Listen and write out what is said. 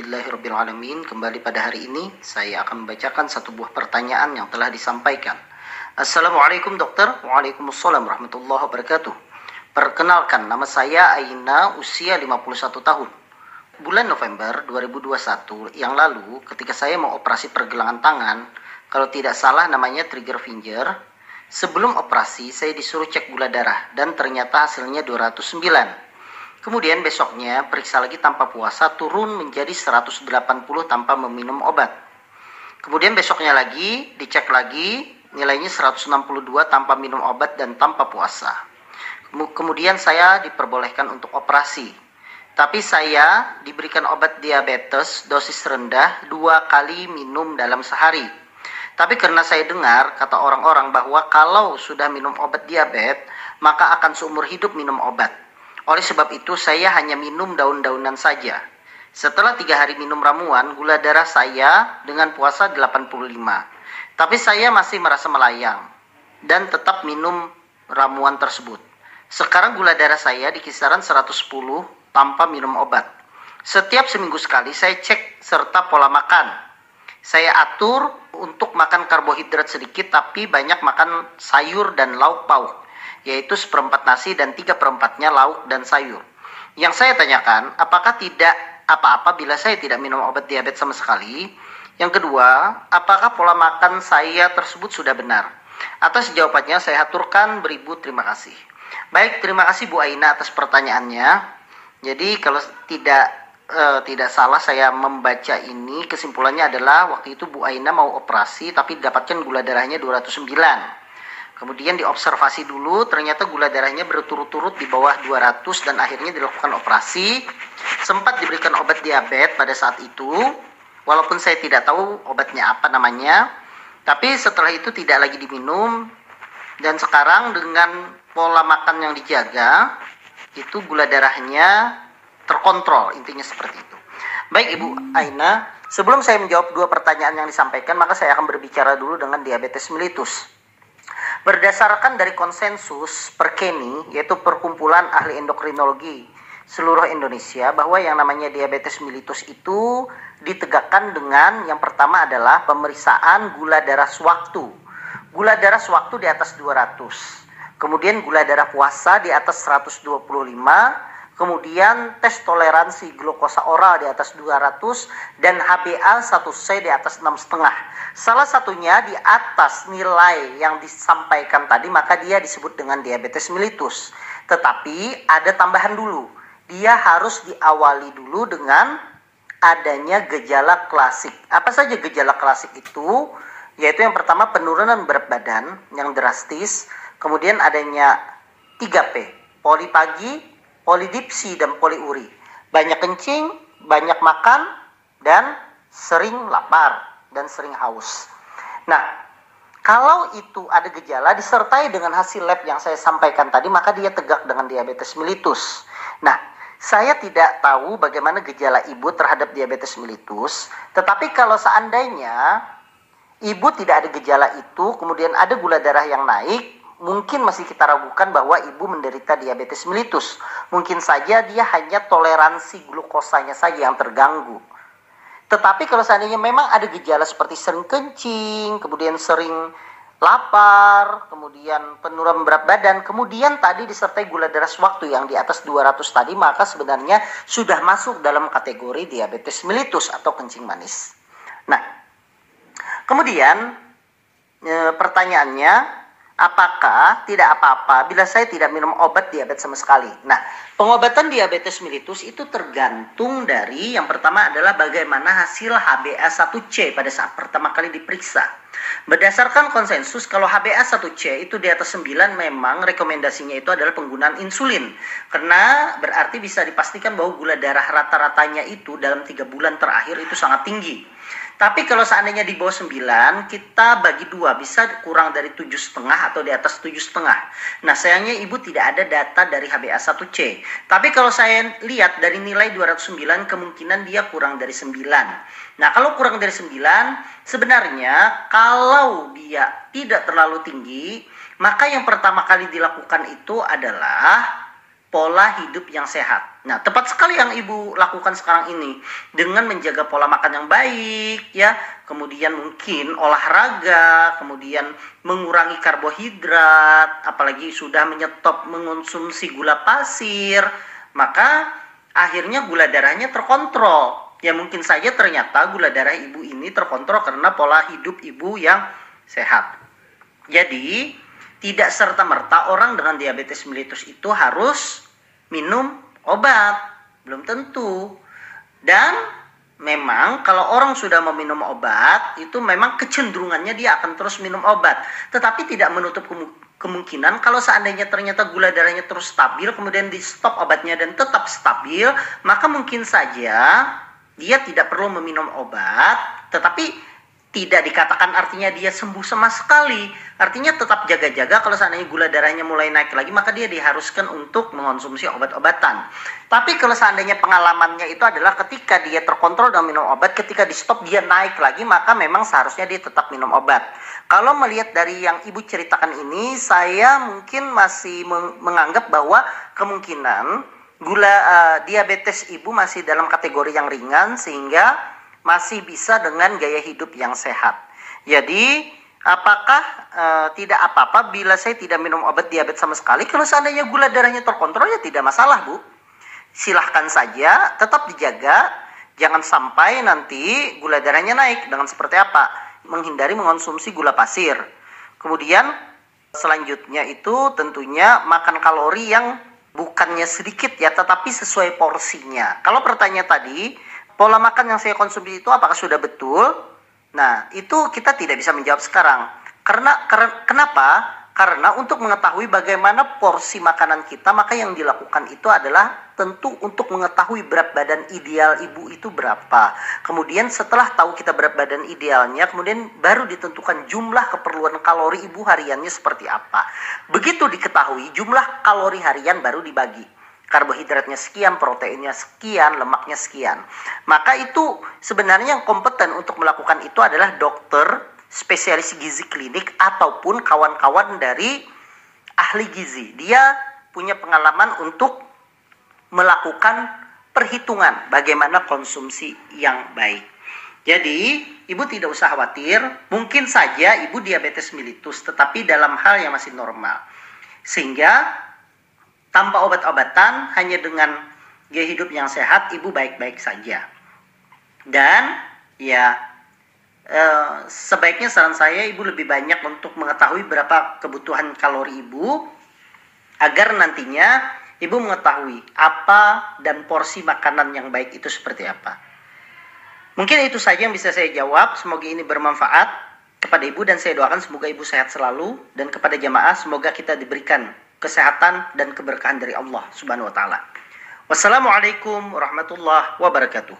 Alhamdulillahirrabbilalamin Kembali pada hari ini saya akan membacakan satu buah pertanyaan yang telah disampaikan. Assalamualaikum dokter. Waalaikumsalam warahmatullahi wabarakatuh. Perkenalkan nama saya Aina usia 51 tahun. Bulan November 2021 yang lalu ketika saya mau operasi pergelangan tangan Kalau tidak salah namanya trigger finger Sebelum operasi saya disuruh cek gula darah dan ternyata hasilnya 209 Kemudian besoknya periksa lagi tanpa puasa turun menjadi 180 tanpa meminum obat. Kemudian besoknya lagi dicek lagi nilainya 162 tanpa minum obat dan tanpa puasa. Kemudian saya diperbolehkan untuk operasi. Tapi saya diberikan obat diabetes dosis rendah dua kali minum dalam sehari. Tapi karena saya dengar kata orang-orang bahwa kalau sudah minum obat diabetes maka akan seumur hidup minum obat. Oleh sebab itu saya hanya minum daun-daunan saja. Setelah tiga hari minum ramuan, gula darah saya dengan puasa 85. Tapi saya masih merasa melayang dan tetap minum ramuan tersebut. Sekarang gula darah saya di kisaran 110 tanpa minum obat. Setiap seminggu sekali saya cek serta pola makan. Saya atur untuk makan karbohidrat sedikit tapi banyak makan sayur dan lauk pauk yaitu seperempat nasi dan tiga perempatnya lauk dan sayur. Yang saya tanyakan, apakah tidak apa-apa bila saya tidak minum obat diabetes sama sekali? Yang kedua, apakah pola makan saya tersebut sudah benar? Atas jawabannya saya aturkan beribu terima kasih. Baik, terima kasih Bu Aina atas pertanyaannya. Jadi kalau tidak uh, tidak salah saya membaca ini kesimpulannya adalah waktu itu Bu Aina mau operasi tapi dapatkan gula darahnya 209. Kemudian diobservasi dulu, ternyata gula darahnya berturut-turut di bawah 200 dan akhirnya dilakukan operasi. Sempat diberikan obat diabetes pada saat itu, walaupun saya tidak tahu obatnya apa namanya. Tapi setelah itu tidak lagi diminum dan sekarang dengan pola makan yang dijaga, itu gula darahnya terkontrol, intinya seperti itu. Baik Ibu Aina, sebelum saya menjawab dua pertanyaan yang disampaikan, maka saya akan berbicara dulu dengan diabetes mellitus. Berdasarkan dari konsensus Perkeni, yaitu Perkumpulan Ahli Endokrinologi seluruh Indonesia, bahwa yang namanya diabetes mellitus itu ditegakkan dengan yang pertama adalah pemeriksaan gula darah sewaktu. Gula darah sewaktu di atas 200. Kemudian gula darah puasa di atas 125 kemudian tes toleransi glukosa oral di atas 200 dan HbA1c di atas 6,5. Salah satunya di atas nilai yang disampaikan tadi maka dia disebut dengan diabetes mellitus. Tetapi ada tambahan dulu. Dia harus diawali dulu dengan adanya gejala klasik. Apa saja gejala klasik itu? Yaitu yang pertama penurunan berat badan yang drastis, kemudian adanya 3P, poli pagi, polidipsi dan poliuri. Banyak kencing, banyak makan, dan sering lapar dan sering haus. Nah, kalau itu ada gejala disertai dengan hasil lab yang saya sampaikan tadi, maka dia tegak dengan diabetes mellitus. Nah, saya tidak tahu bagaimana gejala ibu terhadap diabetes mellitus, tetapi kalau seandainya ibu tidak ada gejala itu, kemudian ada gula darah yang naik, mungkin masih kita ragukan bahwa ibu menderita diabetes mellitus. Mungkin saja dia hanya toleransi glukosanya saja yang terganggu. Tetapi kalau seandainya memang ada gejala seperti sering kencing, kemudian sering lapar, kemudian penurunan berat badan, kemudian tadi disertai gula darah sewaktu yang di atas 200 tadi, maka sebenarnya sudah masuk dalam kategori diabetes mellitus atau kencing manis. Nah, kemudian e, pertanyaannya, apakah tidak apa-apa bila saya tidak minum obat diabetes sama sekali. Nah, pengobatan diabetes mellitus itu tergantung dari yang pertama adalah bagaimana hasil HbA1c pada saat pertama kali diperiksa. Berdasarkan konsensus kalau HbA1c itu di atas 9 memang rekomendasinya itu adalah penggunaan insulin. Karena berarti bisa dipastikan bahwa gula darah rata-ratanya itu dalam tiga bulan terakhir itu sangat tinggi. Tapi kalau seandainya di bawah 9, kita bagi dua, bisa kurang dari tujuh setengah atau di atas tujuh setengah. Nah sayangnya ibu tidak ada data dari HbA1c. Tapi kalau saya lihat dari nilai 209, kemungkinan dia kurang dari 9. Nah kalau kurang dari 9, sebenarnya kalau dia tidak terlalu tinggi, maka yang pertama kali dilakukan itu adalah pola hidup yang sehat. Nah, tepat sekali yang Ibu lakukan sekarang ini dengan menjaga pola makan yang baik ya, kemudian mungkin olahraga, kemudian mengurangi karbohidrat, apalagi sudah menyetop mengonsumsi gula pasir, maka akhirnya gula darahnya terkontrol. Ya mungkin saja ternyata gula darah ibu ini terkontrol karena pola hidup ibu yang sehat. Jadi, tidak serta-merta orang dengan diabetes mellitus itu harus minum obat. Belum tentu. Dan memang kalau orang sudah meminum obat, itu memang kecenderungannya dia akan terus minum obat. Tetapi tidak menutup kemungkinan kalau seandainya ternyata gula darahnya terus stabil, kemudian di stop obatnya dan tetap stabil, maka mungkin saja dia tidak perlu meminum obat, tetapi tidak dikatakan artinya dia sembuh sama sekali. Artinya tetap jaga-jaga kalau seandainya gula darahnya mulai naik lagi maka dia diharuskan untuk mengonsumsi obat-obatan. Tapi kalau seandainya pengalamannya itu adalah ketika dia terkontrol dan minum obat, ketika di stop dia naik lagi maka memang seharusnya dia tetap minum obat. Kalau melihat dari yang ibu ceritakan ini, saya mungkin masih menganggap bahwa kemungkinan gula uh, diabetes ibu masih dalam kategori yang ringan sehingga masih bisa dengan gaya hidup yang sehat. Jadi, apakah e, tidak apa-apa bila saya tidak minum obat diabetes sama sekali? Kalau seandainya gula darahnya terkontrol ya tidak masalah, Bu. Silahkan saja, tetap dijaga. Jangan sampai nanti gula darahnya naik dengan seperti apa? Menghindari mengonsumsi gula pasir. Kemudian selanjutnya itu tentunya makan kalori yang bukannya sedikit ya, tetapi sesuai porsinya. Kalau pertanyaan tadi, pola makan yang saya konsumsi itu apakah sudah betul? Nah, itu kita tidak bisa menjawab sekarang. Karena, karena kenapa? Karena untuk mengetahui bagaimana porsi makanan kita, maka yang dilakukan itu adalah tentu untuk mengetahui berat badan ideal ibu itu berapa. Kemudian setelah tahu kita berat badan idealnya, kemudian baru ditentukan jumlah keperluan kalori ibu hariannya seperti apa. Begitu diketahui jumlah kalori harian baru dibagi karbohidratnya sekian, proteinnya sekian, lemaknya sekian. Maka itu sebenarnya yang kompeten untuk melakukan itu adalah dokter spesialis gizi klinik ataupun kawan-kawan dari ahli gizi. Dia punya pengalaman untuk melakukan perhitungan bagaimana konsumsi yang baik. Jadi, ibu tidak usah khawatir, mungkin saja ibu diabetes mellitus tetapi dalam hal yang masih normal. Sehingga tanpa obat-obatan, hanya dengan gaya hidup yang sehat, ibu baik-baik saja. Dan ya eh, sebaiknya saran saya ibu lebih banyak untuk mengetahui berapa kebutuhan kalori ibu agar nantinya ibu mengetahui apa dan porsi makanan yang baik itu seperti apa. Mungkin itu saja yang bisa saya jawab. Semoga ini bermanfaat kepada ibu dan saya doakan semoga ibu sehat selalu dan kepada jamaah semoga kita diberikan kesehatan dan keberkahan dari Allah Subhanahu wa taala. Wassalamualaikum warahmatullahi wabarakatuh.